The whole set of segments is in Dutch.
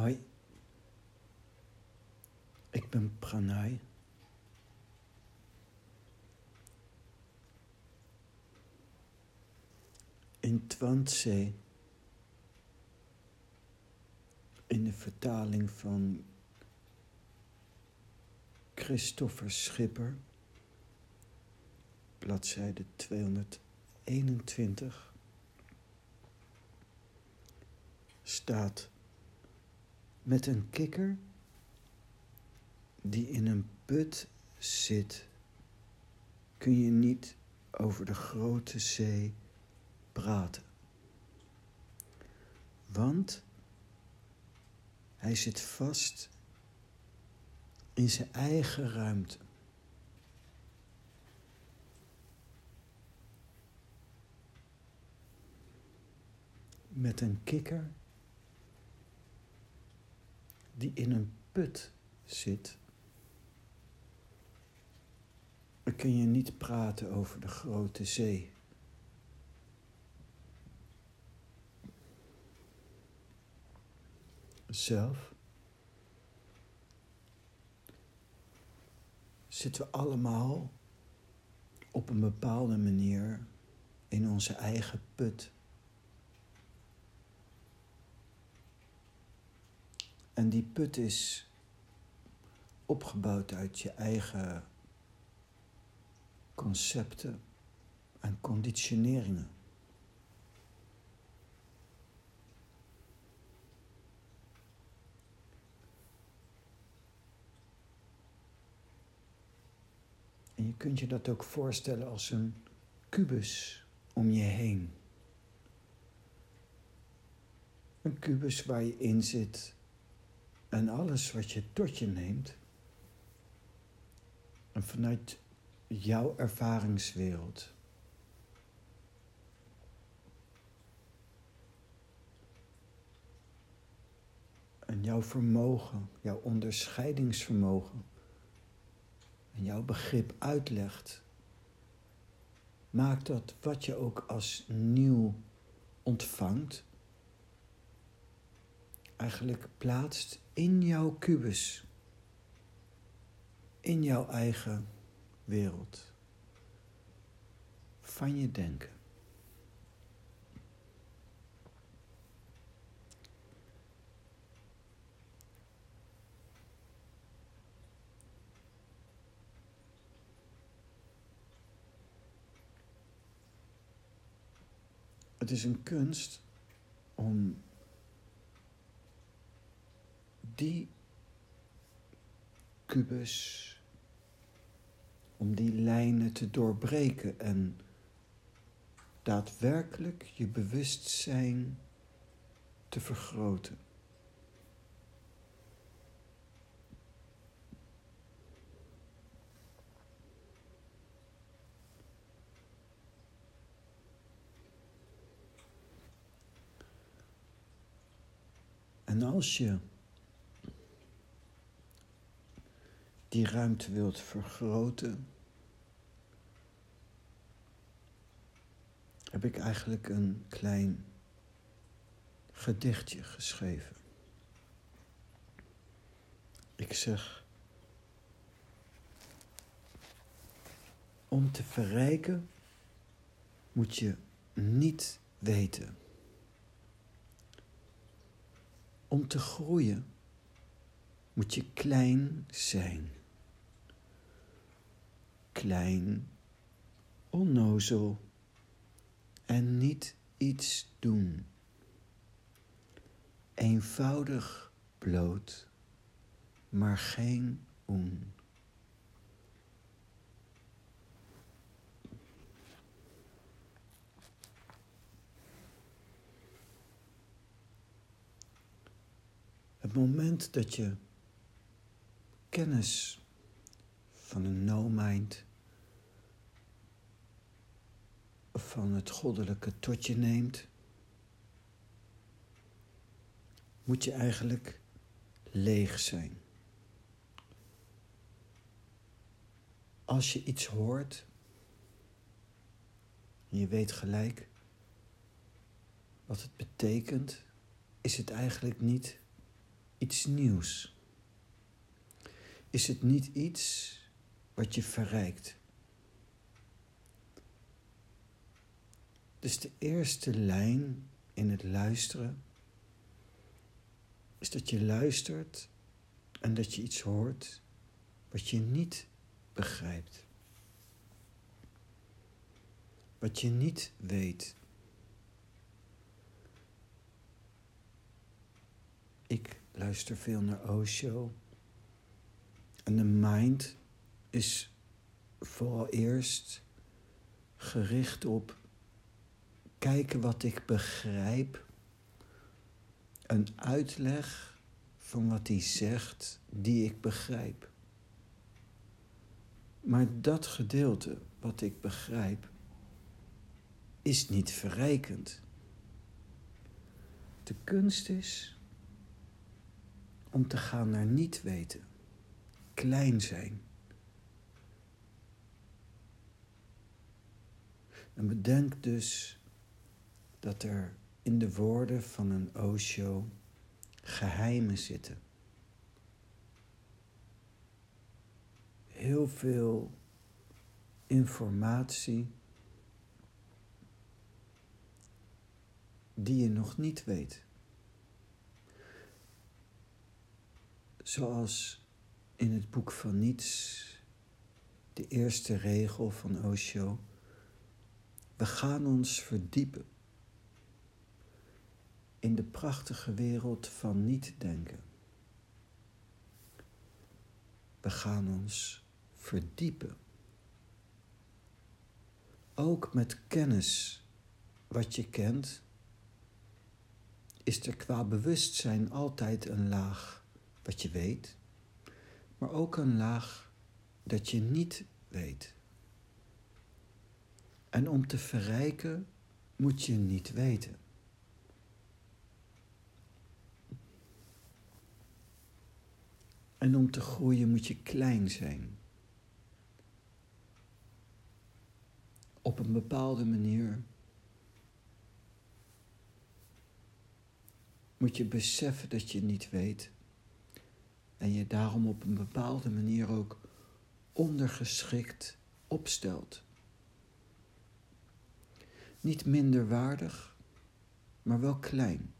Hoi, ik ben Pranay. In in de vertaling van Christopher Schipper, bladzijde 221, staat met een kikker die in een put zit, kun je niet over de grote zee praten. Want hij zit vast in zijn eigen ruimte. Met een kikker die in een put zit, dan kun je niet praten over de grote zee. Zelf zitten we allemaal op een bepaalde manier in onze eigen put. En die put is opgebouwd uit je eigen concepten en conditioneringen. En je kunt je dat ook voorstellen als een kubus om je heen. Een kubus waar je in zit en alles wat je tot je neemt. En vanuit jouw ervaringswereld. En jouw vermogen, jouw onderscheidingsvermogen en jouw begrip uitlegt, maakt dat wat je ook als nieuw ontvangt, eigenlijk plaatst in jouw kubus, in jouw eigen wereld van je denken. Het is een kunst om die kubus, om die lijnen te doorbreken en daadwerkelijk je bewustzijn te vergroten. En als je die ruimte wilt vergroten, heb ik eigenlijk een klein gedichtje geschreven. Ik zeg, om te verrijken moet je niet weten. Om te groeien moet je klein zijn. Klein, onnozel en niet iets doen. Eenvoudig bloot, maar geen oen. Het moment dat je kennis van een no-mind van het goddelijke tot je neemt, moet je eigenlijk leeg zijn. Als je iets hoort, en je weet gelijk wat het betekent, is het eigenlijk niet iets nieuws? Is het niet iets wat je verrijkt? Dus de eerste lijn in het luisteren is dat je luistert en dat je iets hoort wat je niet begrijpt. Wat je niet weet. Ik luister veel naar Osho. En de mind is vooral eerst gericht op kijken wat ik begrijp. Een uitleg van wat hij zegt die ik begrijp. Maar dat gedeelte wat ik begrijp is niet verrijkend. De kunst is om te gaan naar niet weten, klein zijn. En bedenk dus dat er in de woorden van een Osho geheimen zitten. Heel veel informatie die je nog niet weet. Zoals in het boek van Niets, de eerste regel van Osho. We gaan ons verdiepen in de prachtige wereld van niet-denken. We gaan ons verdiepen. Ook met kennis wat je kent, is er qua bewustzijn altijd een laag wat je weet, maar ook een laag dat je niet weet. En om te verrijken moet je niet weten. En om te groeien moet je klein zijn. Op een bepaalde manier moet je beseffen dat je niet weet. En je daarom op een bepaalde manier ook ondergeschikt opstelt. Niet minder waardig, maar wel klein.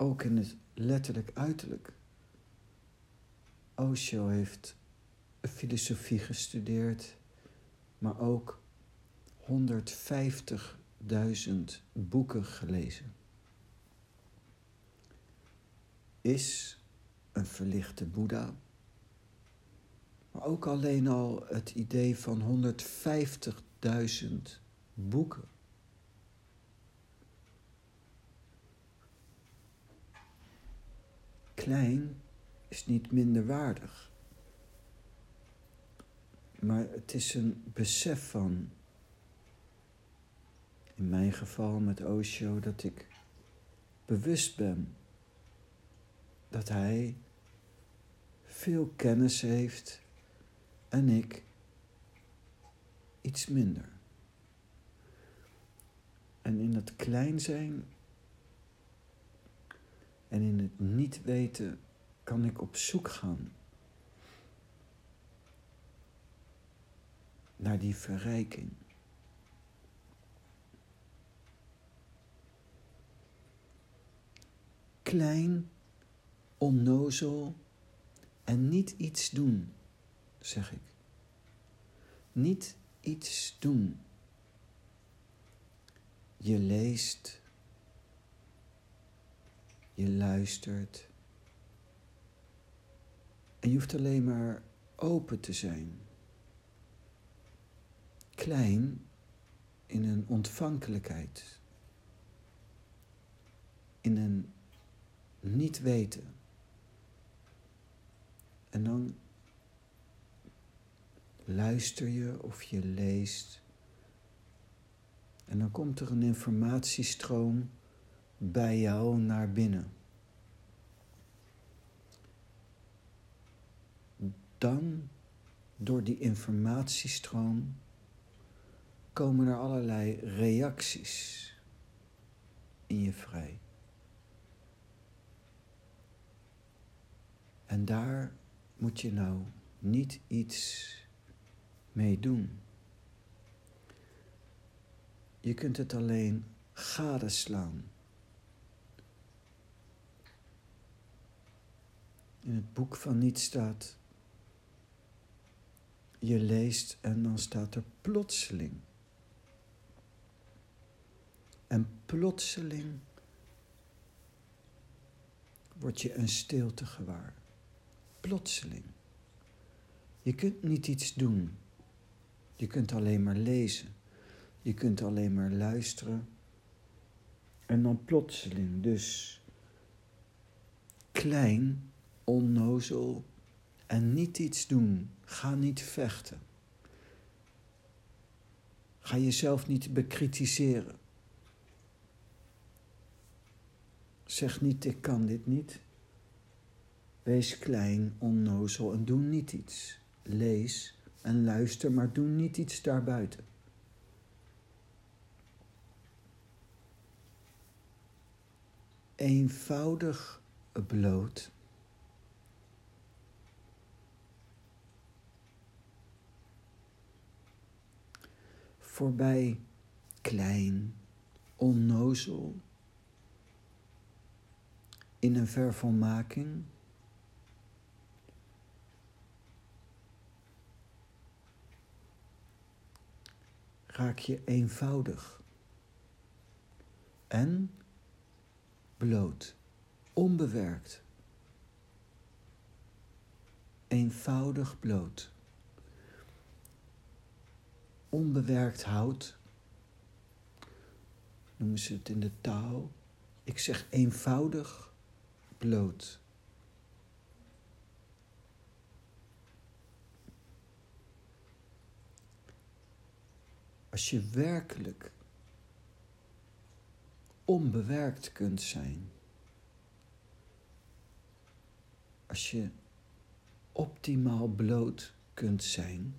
Ook in het letterlijk uiterlijk. Osho heeft filosofie gestudeerd, maar ook 150.000 boeken gelezen. Is een verlichte Boeddha, maar ook alleen al het idee van 150.000 boeken klein is niet minder waardig. Maar het is een besef van, in mijn geval met Osho, dat ik bewust ben dat hij veel kennis heeft en ik iets minder. En in dat klein zijn en in het niet weten kan ik op zoek gaan naar die verrijking. Klein, onnozel en niet iets doen, zeg ik. Niet iets doen. Je leest je luistert. En je hoeft alleen maar open te zijn. Klein in een ontvankelijkheid. In een niet weten. En dan luister je of je leest. En dan komt er een informatiestroom bij jou naar binnen. Dan, door die informatiestroom, komen er allerlei reacties in je vrij. En daar moet je nou niet iets mee doen. Je kunt het alleen gadeslaan. In het boek van niet staat, je leest en dan staat er plotseling. En plotseling word je een stilte gewaar. Plotseling. Je kunt niet iets doen. Je kunt alleen maar lezen. Je kunt alleen maar luisteren. En dan plotseling, dus klein, onnozel en niet iets doen. Ga niet vechten. Ga jezelf niet bekritiseren. Zeg niet, ik kan dit niet. Wees klein, onnozel en doe niet iets. Lees en luister, maar doe niet iets daarbuiten. Eenvoudig bloot. Voorbij klein, onnozel, in een vervolmaking. raak je eenvoudig en bloot, onbewerkt. Eenvoudig bloot. Onbewerkt hout, noemen ze het in de taal. Ik zeg eenvoudig bloot. Als je werkelijk onbewerkt kunt zijn. Als je optimaal bloot kunt zijn.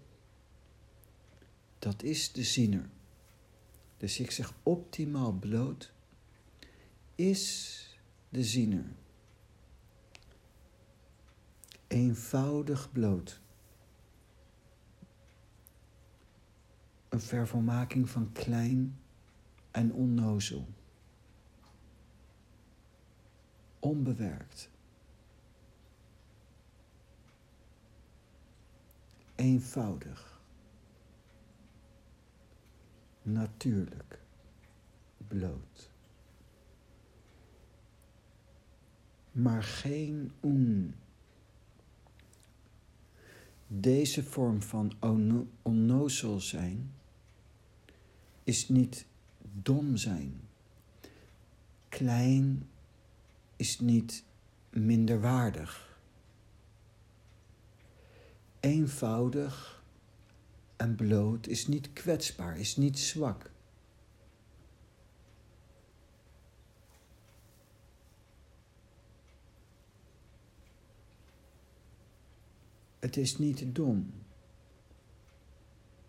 Dat is de ziener. Dus ik zeg optimaal bloot is de ziener. Eenvoudig bloot. Een vervolmaking van klein en onnozel. Onbewerkt. Eenvoudig. Natuurlijk. Bloot. Maar geen oen. Deze vorm van onnozel zijn is niet dom zijn. Klein is niet minderwaardig. Eenvoudig en bloot is niet kwetsbaar, is niet zwak. Het is niet dom.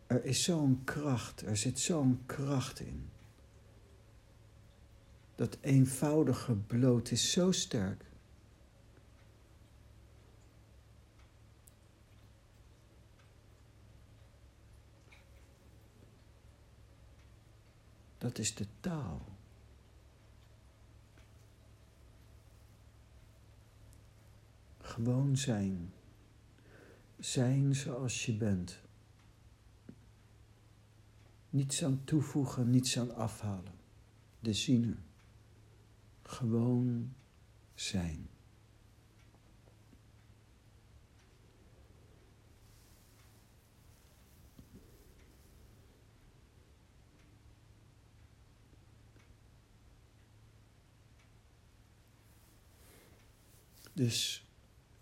Er is zo'n kracht, er zit zo'n kracht in. Dat eenvoudige bloot is zo sterk. Dat is de taal. Gewoon zijn. Zijn zoals je bent. Niets aan toevoegen, niets aan afhalen. De ziener. Gewoon zijn. Dus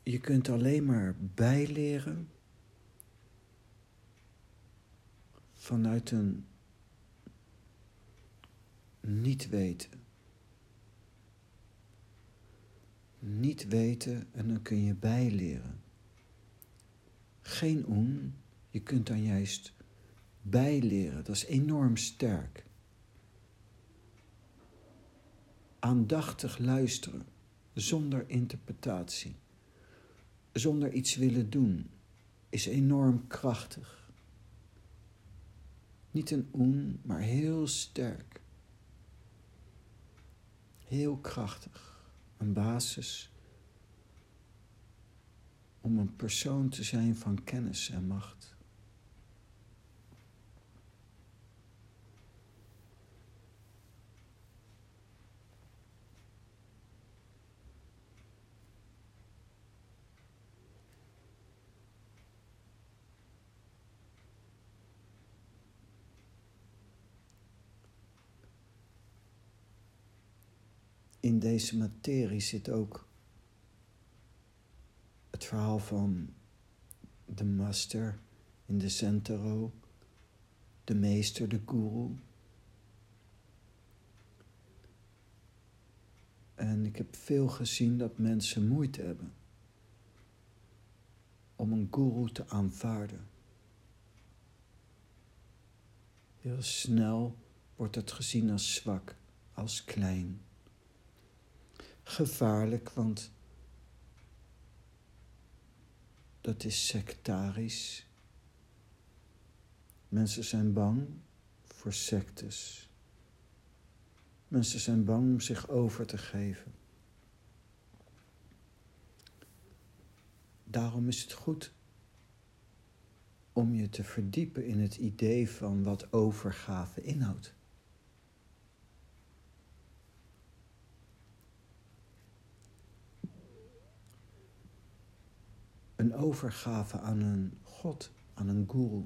je kunt alleen maar bijleren vanuit een niet weten. Niet weten en dan kun je bijleren. Geen oen, je kunt dan juist bijleren, dat is enorm sterk. Aandachtig luisteren, zonder interpretatie, zonder iets willen doen, is enorm krachtig. Niet een oen, maar heel sterk. Heel krachtig. Een basis om een persoon te zijn van kennis en macht. In deze materie zit ook het verhaal van de master in de Sentaro, de meester, de guru. En ik heb veel gezien dat mensen moeite hebben om een guru te aanvaarden. Heel snel wordt het gezien als zwak, als klein gevaarlijk, want dat is sectarisch. Mensen zijn bang voor sectes. Mensen zijn bang om zich over te geven. Daarom is het goed om je te verdiepen in het idee van wat overgave inhoudt. Een overgave aan een God, aan een guru.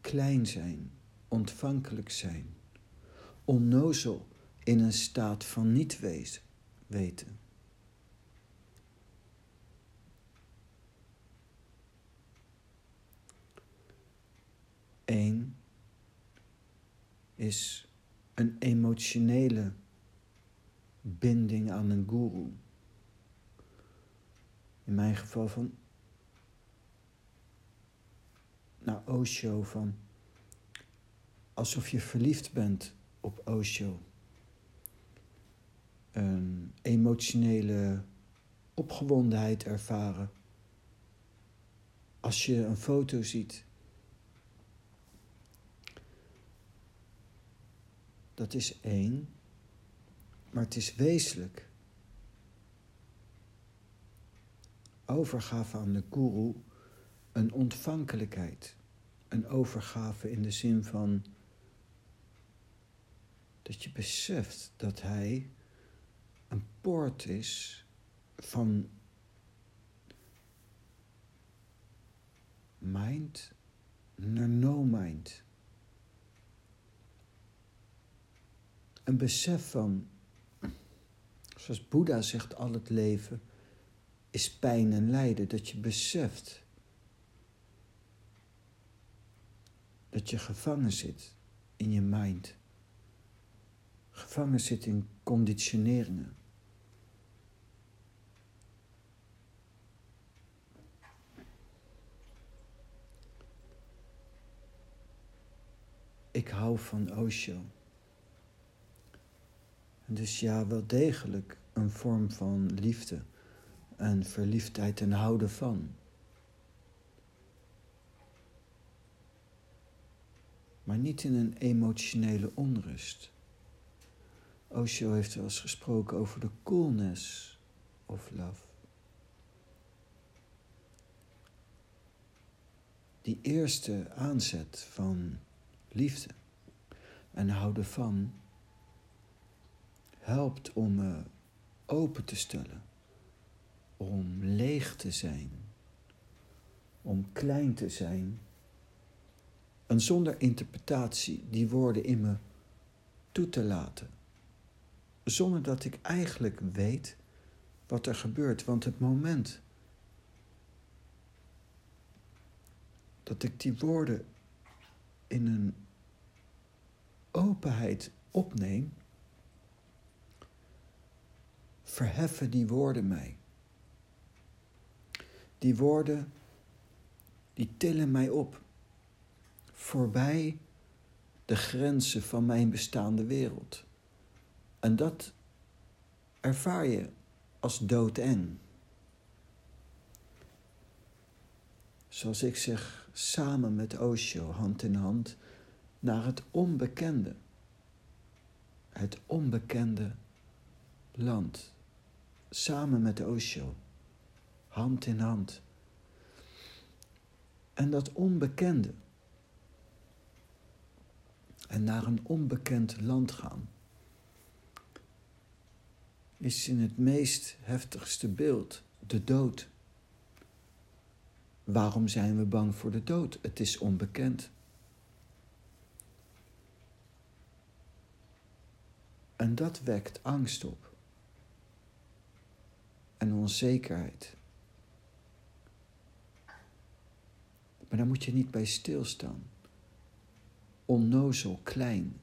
Klein zijn, ontvankelijk zijn, onnozel in een staat van niet wezen, weten. Eén is een emotionele binding aan een guru in mijn geval van naar Osho van alsof je verliefd bent op Osho. Een emotionele opgewondenheid ervaren. Als je een foto ziet. Dat is één, maar het is wezenlijk. Overgave aan de guru een ontvankelijkheid. Een overgave in de zin van dat je beseft dat hij een poort is van mind naar no mind. Een besef van, zoals Boeddha zegt, al het leven is pijn en lijden. Dat je beseft dat je gevangen zit in je mind. Gevangen zit in conditioneringen. Ik hou van Osho. Dus ja, wel degelijk een vorm van liefde en verliefdheid en houden van. Maar niet in een emotionele onrust. Osho heeft wel eens gesproken over de coolness of love. Die eerste aanzet van liefde en houden van helpt om me open te stellen om leeg te zijn, om klein te zijn. En zonder interpretatie die woorden in me toe te laten. Zonder dat ik eigenlijk weet wat er gebeurt. Want het moment dat ik die woorden in een openheid opneem, verheffen die woorden mij. Die woorden die tillen mij op, voorbij de grenzen van mijn bestaande wereld. En dat ervaar je als doodeng. Zoals ik zeg, samen met Osho, hand in hand, naar het onbekende. Het onbekende land. Samen met Osho, hand in hand. En dat onbekende. En naar een onbekend land gaan is in het meest heftigste beeld de dood. Waarom zijn we bang voor de dood? Het is onbekend. En dat wekt angst op. En onzekerheid. Maar daar moet je niet bij stilstaan. Onnozel, klein.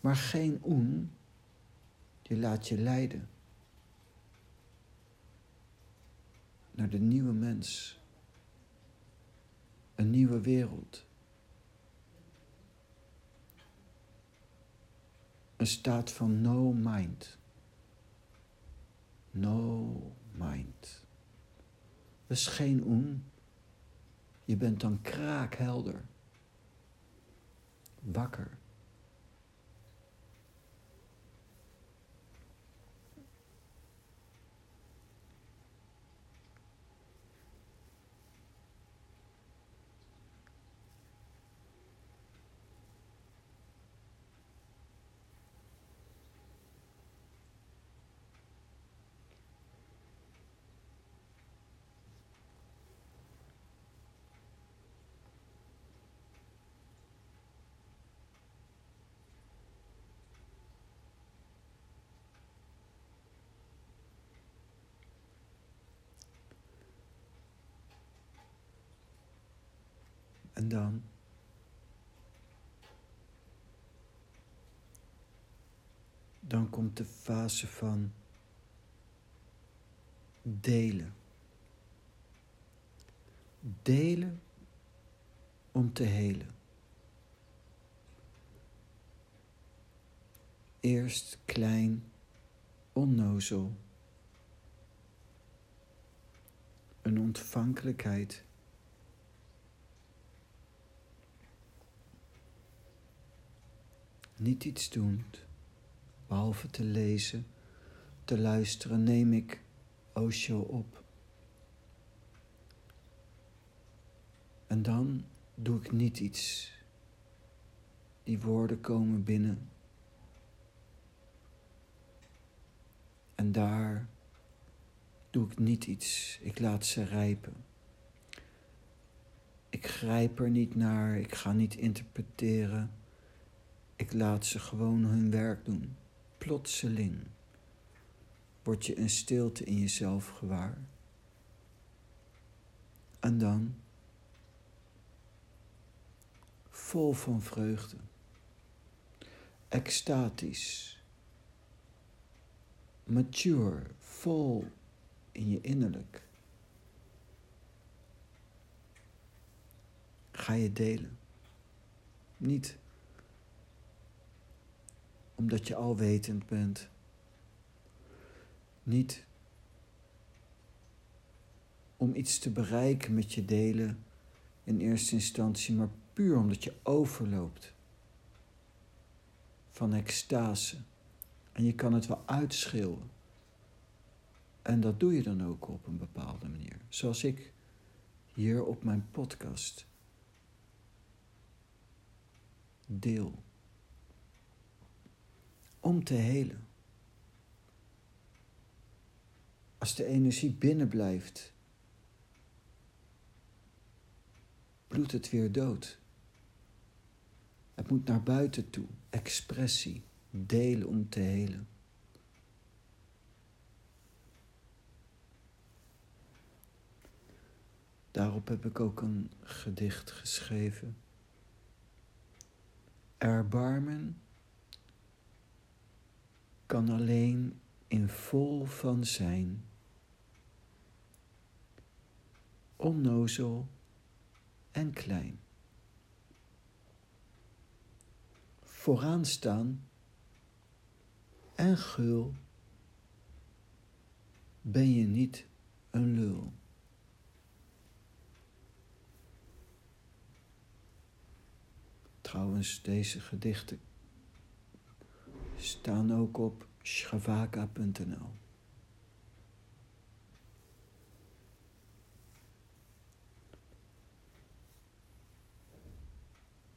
Maar geen oen die laat je leiden naar de nieuwe mens, een nieuwe wereld. Een staat van no mind. No mind. Is geen oen. Je bent dan kraakhelder. Wakker. En dan? Dan komt de fase van delen. Delen om te helen. Eerst klein, onnozel. Een ontvankelijkheid niet iets doend, behalve te lezen, te luisteren, neem ik Osho op. En dan doe ik niet iets. Die woorden komen binnen. En daar doe ik niet iets. Ik laat ze rijpen. Ik grijp er niet naar, ik ga niet interpreteren. Ik laat ze gewoon hun werk doen. Plotseling word je een stilte in jezelf gewaar. En dan, vol van vreugde, extatisch, mature, vol in je innerlijk, ga je delen. Niet omdat je alwetend bent. Niet om iets te bereiken met je delen in eerste instantie, maar puur omdat je overloopt van extase. En je kan het wel uitschreeuwen. En dat doe je dan ook op een bepaalde manier. Zoals ik hier op mijn podcast deel om te helen. Als de energie binnen blijft, bloedt het weer dood. Het moet naar buiten toe, expressie, delen om te helen. Daarop heb ik ook een gedicht geschreven. Erbarmen kan alleen in vol van zijn. onnozel en klein. Vooraan staan en gul ben je niet een lul. Trouwens, deze gedichten staan ook op shavaka.nl.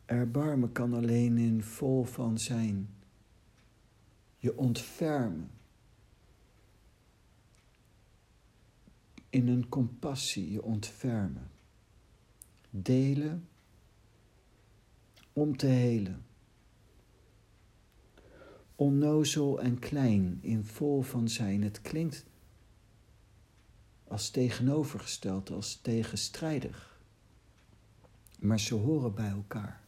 Erbarmen kan alleen in vol van zijn. Je ontfermen. In een compassie je ontfermen. Delen om te helen. Onnozel en klein in vol van zijn. Het klinkt als tegenovergesteld, als tegenstrijdig. Maar ze horen bij elkaar.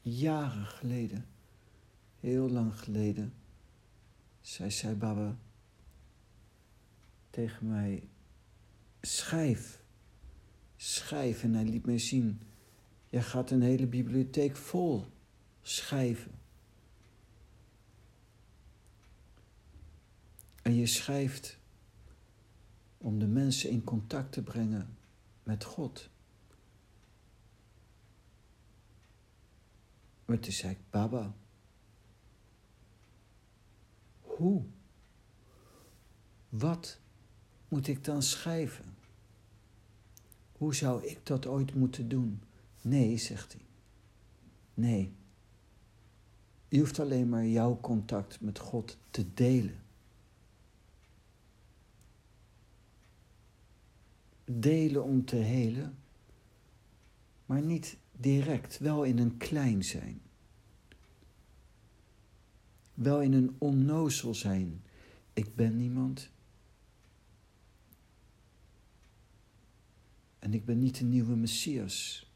Jaren geleden, heel lang geleden, zei Sai Baba tegen mij: schrijf, schrijf. En hij liet mij zien: jij gaat een hele bibliotheek vol schrijven. En je schrijft om de mensen in contact te brengen met God. Maar toen zei ik, Baba, hoe? Wat moet ik dan schrijven? Hoe zou ik dat ooit moeten doen? Nee, zegt hij. Nee. Je hoeft alleen maar jouw contact met God te delen. Delen om te helen, maar niet direct, wel in een klein zijn. Wel in een onnozel zijn. Ik ben niemand. En ik ben niet de nieuwe Messias.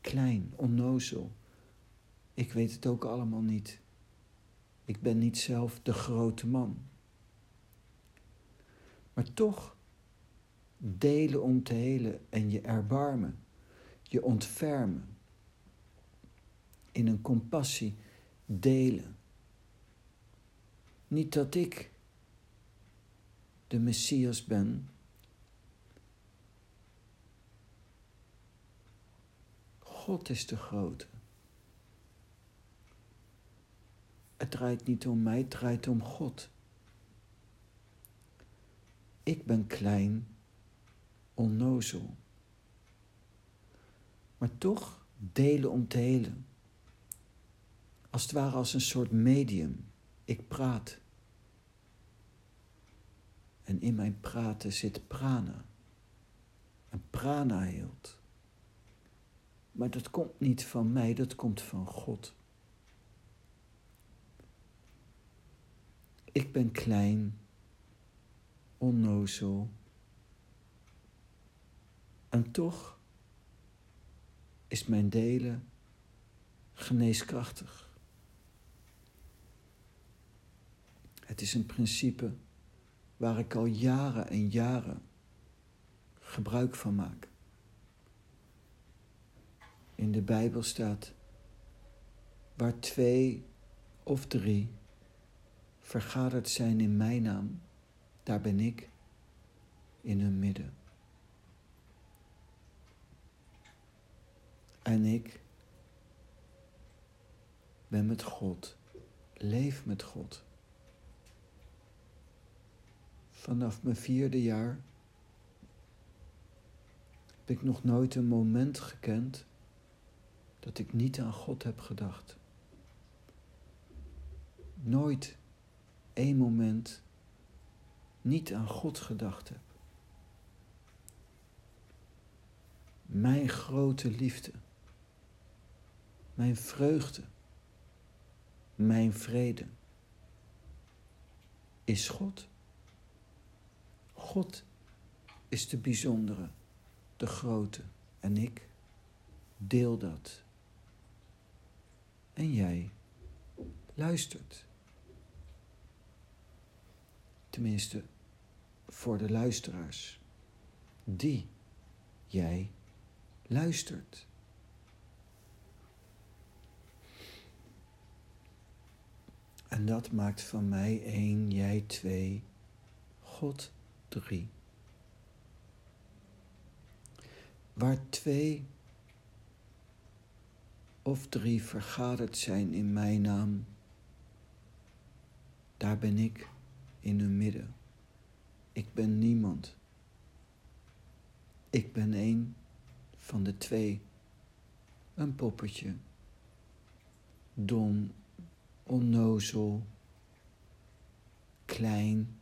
Klein, onnozel. Ik weet het ook allemaal niet. Ik ben niet zelf de grote man. Maar toch delen om te helen en je erbarmen je ontfermen. In een compassie delen. Niet dat ik de Messias ben. God is de grote. Het draait niet om mij, het draait om God. Ik ben klein, onnozel maar toch delen om te helen. Als het ware als een soort medium. Ik praat. En in mijn praten zit prana. En prana heelt. Maar dat komt niet van mij, dat komt van God. Ik ben klein, onnozel. En toch is mijn delen geneeskrachtig. Het is een principe waar ik al jaren en jaren gebruik van maak. In de Bijbel staat, waar twee of drie vergaderd zijn in mijn naam, daar ben ik in hun midden. En ik ben met God, leef met God. Vanaf mijn vierde jaar heb ik nog nooit een moment gekend dat ik niet aan God heb gedacht. Nooit één moment niet aan God gedacht heb. Mijn grote liefde mijn vreugde, mijn vrede is God. God is de bijzondere, de grote en ik deel dat. En jij luistert tenminste voor de luisteraars, die jij luistert. En dat maakt van mij één, jij twee, God drie. Waar twee of drie vergaderd zijn in mijn naam, daar ben ik in hun midden. Ik ben niemand. Ik ben een van de twee. Een poppetje. Dom, onnozel, klein,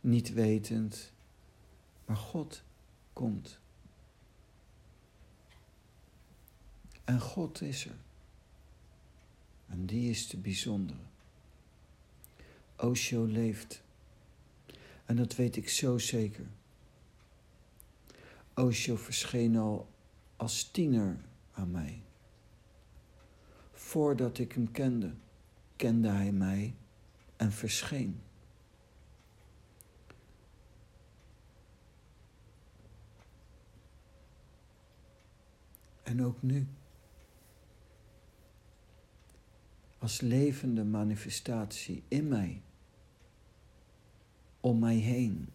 niet wetend. Maar God komt. En God is er. En die is de bijzondere. Osho leeft. En dat weet ik zo zeker. Osho verscheen al als tiener aan mij. Voordat ik hem kende, kende hij mij en verscheen. En ook nu. Als levende manifestatie in mij, om mij heen,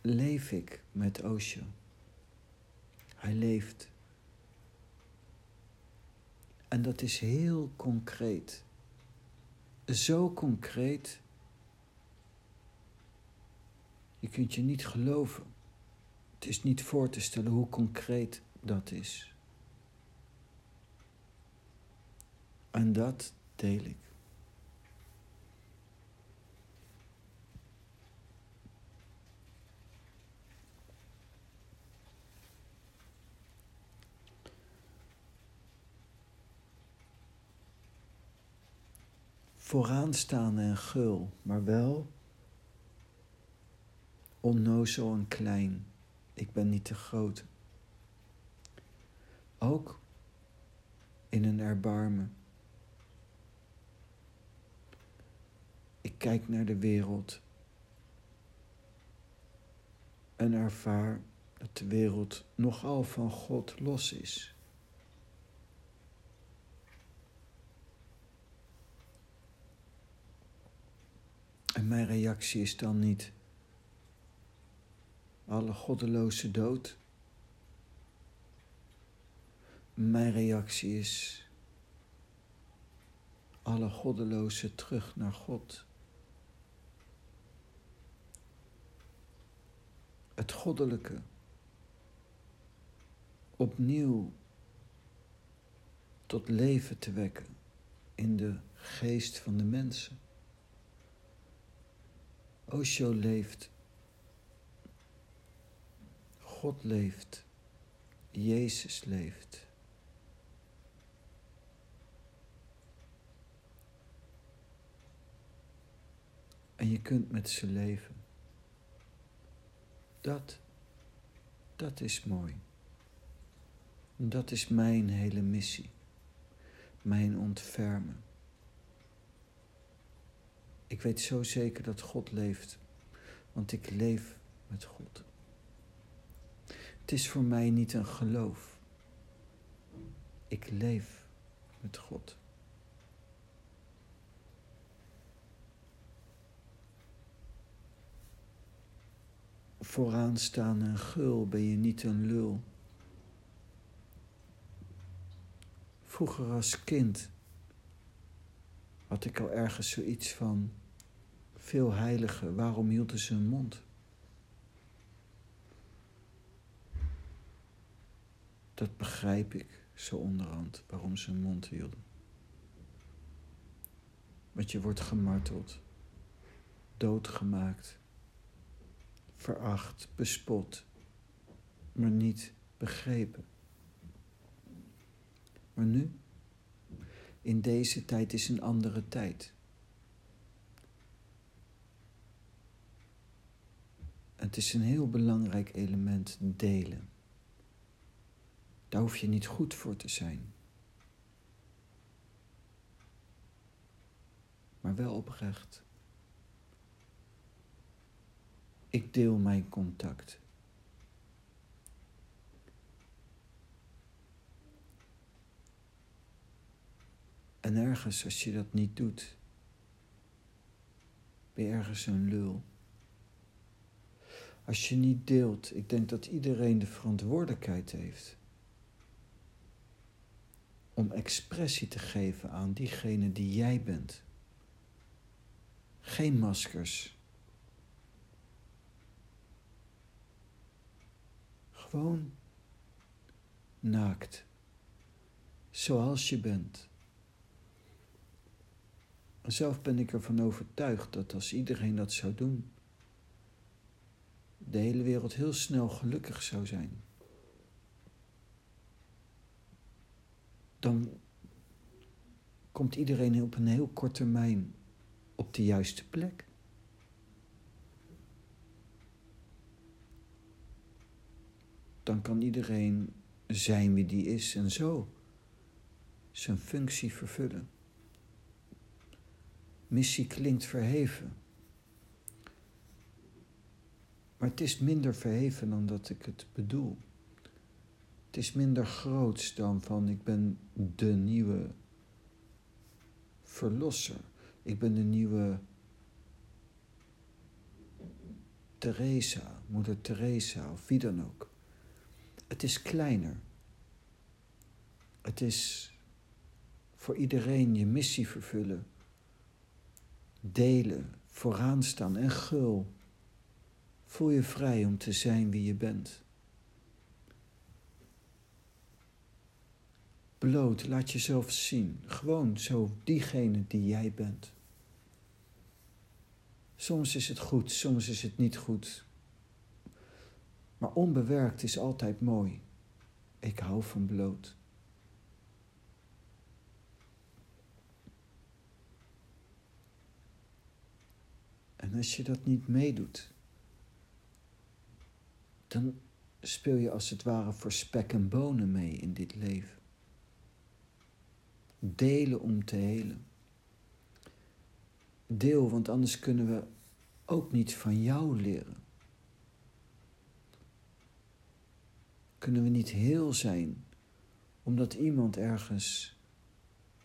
leef ik met Osho. Hij leeft. En dat is heel concreet. Zo concreet. Je kunt je niet geloven. Het is niet voor te stellen hoe concreet dat is. En dat deel ik. vooraanstaand en gul, maar wel onnozel en klein. Ik ben niet te groot. Ook in een erbarmen. Ik kijk naar de wereld en ervaar dat de wereld nogal van God los is. En mijn reactie is dan niet alle goddeloze dood. Mijn reactie is alle goddeloze terug naar God. Goddelijke opnieuw tot leven te wekken in de geest van de mensen. Osho leeft. God leeft. Jezus leeft. En je kunt met ze leven. Dat, dat is mooi. Dat is mijn hele missie. Mijn ontfermen. Ik weet zo zeker dat God leeft, want ik leef met God. Het is voor mij niet een geloof. Ik leef met God. Vooraan staan en gul ben je niet een lul. Vroeger als kind had ik al ergens zoiets van veel heiligen, waarom hielden ze hun mond? Dat begrijp ik zo onderhand, waarom ze hun mond hielden. Want je wordt gemarteld, doodgemaakt, veracht, bespot, maar niet begrepen. Maar nu, in deze tijd is een andere tijd. Het is een heel belangrijk element delen. Daar hoef je niet goed voor te zijn. maar wel oprecht. Ik deel mijn contact. En ergens, als je dat niet doet, ben je ergens een lul. Als je niet deelt, ik denk dat iedereen de verantwoordelijkheid heeft om expressie te geven aan diegene die jij bent. Geen maskers. Gewoon naakt, zoals je bent. Zelf ben ik ervan overtuigd dat als iedereen dat zou doen, de hele wereld heel snel gelukkig zou zijn. Dan komt iedereen op een heel kort termijn op de juiste plek. Dan kan iedereen zijn wie die is en zo zijn functie vervullen. Missie klinkt verheven. Maar het is minder verheven dan dat ik het bedoel. Het is minder groots dan van ik ben de nieuwe verlosser. Ik ben de nieuwe Teresa, moeder Teresa of wie dan ook. Het is kleiner. Het is voor iedereen je missie vervullen delen, vooraan staan en gul. Voel je vrij om te zijn wie je bent. Bloot, laat jezelf zien. Gewoon zo diegene die jij bent. Soms is het goed, soms is het niet goed. Maar onbewerkt is altijd mooi. Ik hou van bloot. En als je dat niet meedoet, dan speel je als het ware voor spek en bonen mee in dit leven. Delen om te helen. Deel, want anders kunnen we ook niet van jou leren. Kunnen we niet heel zijn omdat iemand ergens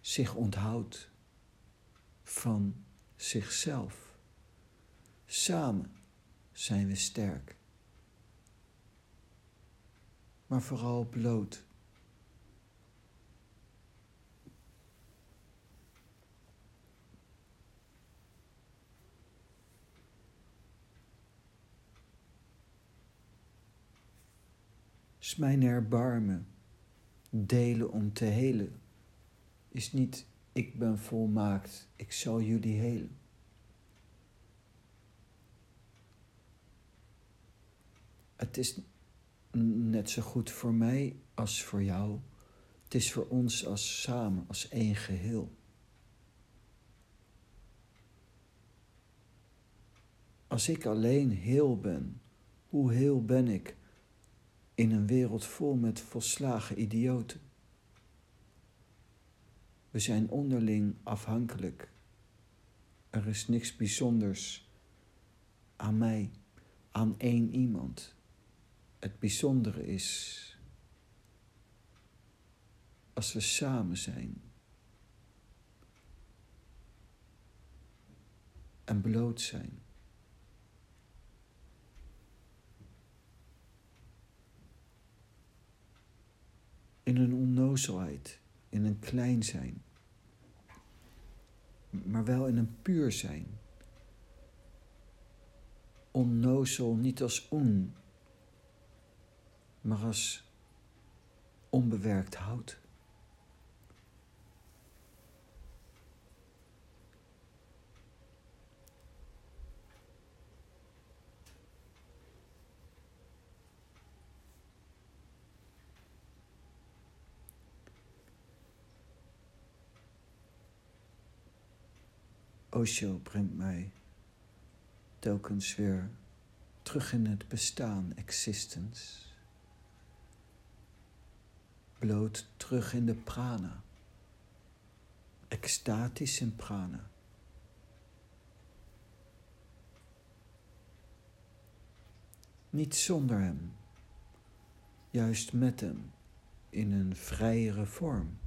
zich onthoudt van zichzelf. Samen zijn we sterk. Maar vooral bloot. Is mijn erbarmen, delen om te helen, is niet ik ben volmaakt, ik zal jullie helen. het is net zo goed voor mij als voor jou. Het is voor ons als samen, als één geheel. Als ik alleen heel ben, hoe heel ben ik in een wereld vol met volslagen idioten? We zijn onderling afhankelijk. Er is niks bijzonders aan mij, aan één iemand het bijzondere is als we samen zijn en bloot zijn. In een onnozelheid, in een klein zijn, maar wel in een puur zijn. Onnozel niet als on, maar als onbewerkt hout. Osho brengt mij telkens weer terug in het bestaan, existence. Bloot terug in de prana, extatisch in prana. Niet zonder hem, juist met hem, in een vrijere vorm.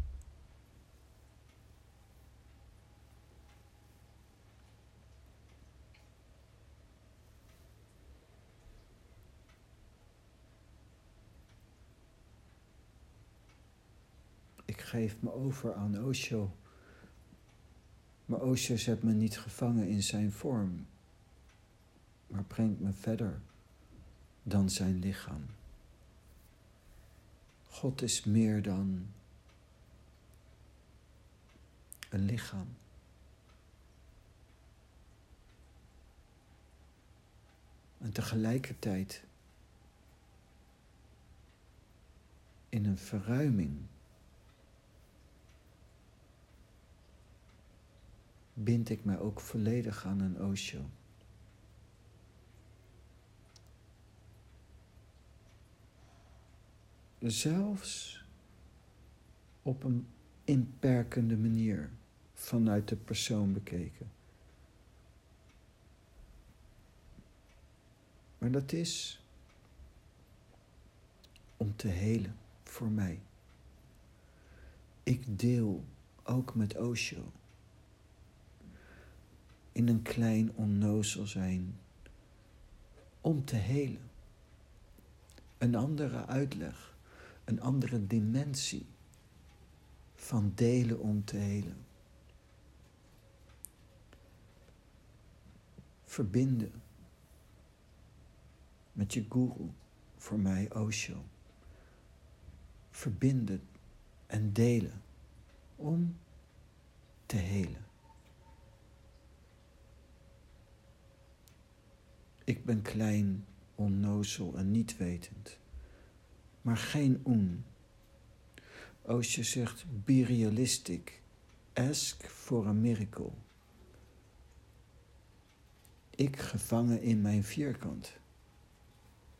Ik geef me over aan Osho. Maar Osho zet me niet gevangen in zijn vorm, maar brengt me verder dan zijn lichaam. God is meer dan een lichaam. En tegelijkertijd in een verruiming bind ik mij ook volledig aan een Osho. Zelfs op een inperkende manier vanuit de persoon bekeken. Maar dat is om te helen voor mij. Ik deel ook met Osho in een klein onnozel zijn om te helen. Een andere uitleg, een andere dimensie van delen om te helen. Verbinden met je guru, voor mij Osho. Verbinden en delen om te helen. Ik ben klein, onnozel en niet wetend. Maar geen oen. Osho zegt, be realistic. Ask for a miracle. Ik gevangen in mijn vierkant.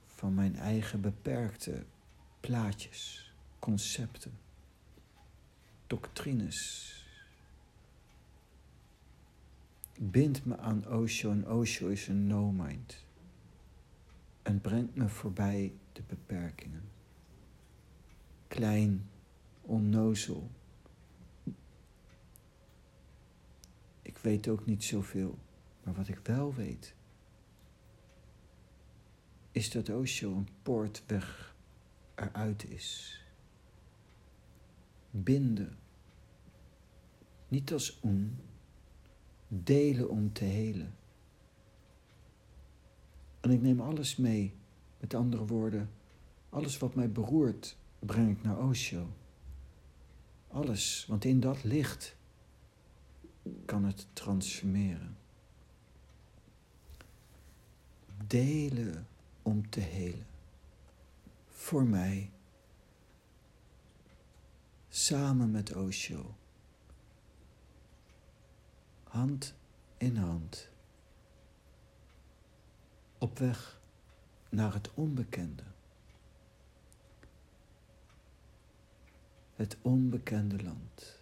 Van mijn eigen beperkte plaatjes, concepten, doctrines. Bind me aan Osho en Osho is een no-mind. En brengt me voorbij de beperkingen. Klein, onnozel. Ik weet ook niet zoveel, maar wat ik wel weet, is dat Osho een poortweg eruit is. Binden, niet als oen, delen om te helen. En ik neem alles mee, met andere woorden, alles wat mij beroert, breng ik naar Osho. Alles, want in dat licht kan het transformeren. Delen om te helen. Voor mij. Samen met Osho hand in hand. Op weg naar het onbekende. Het onbekende land.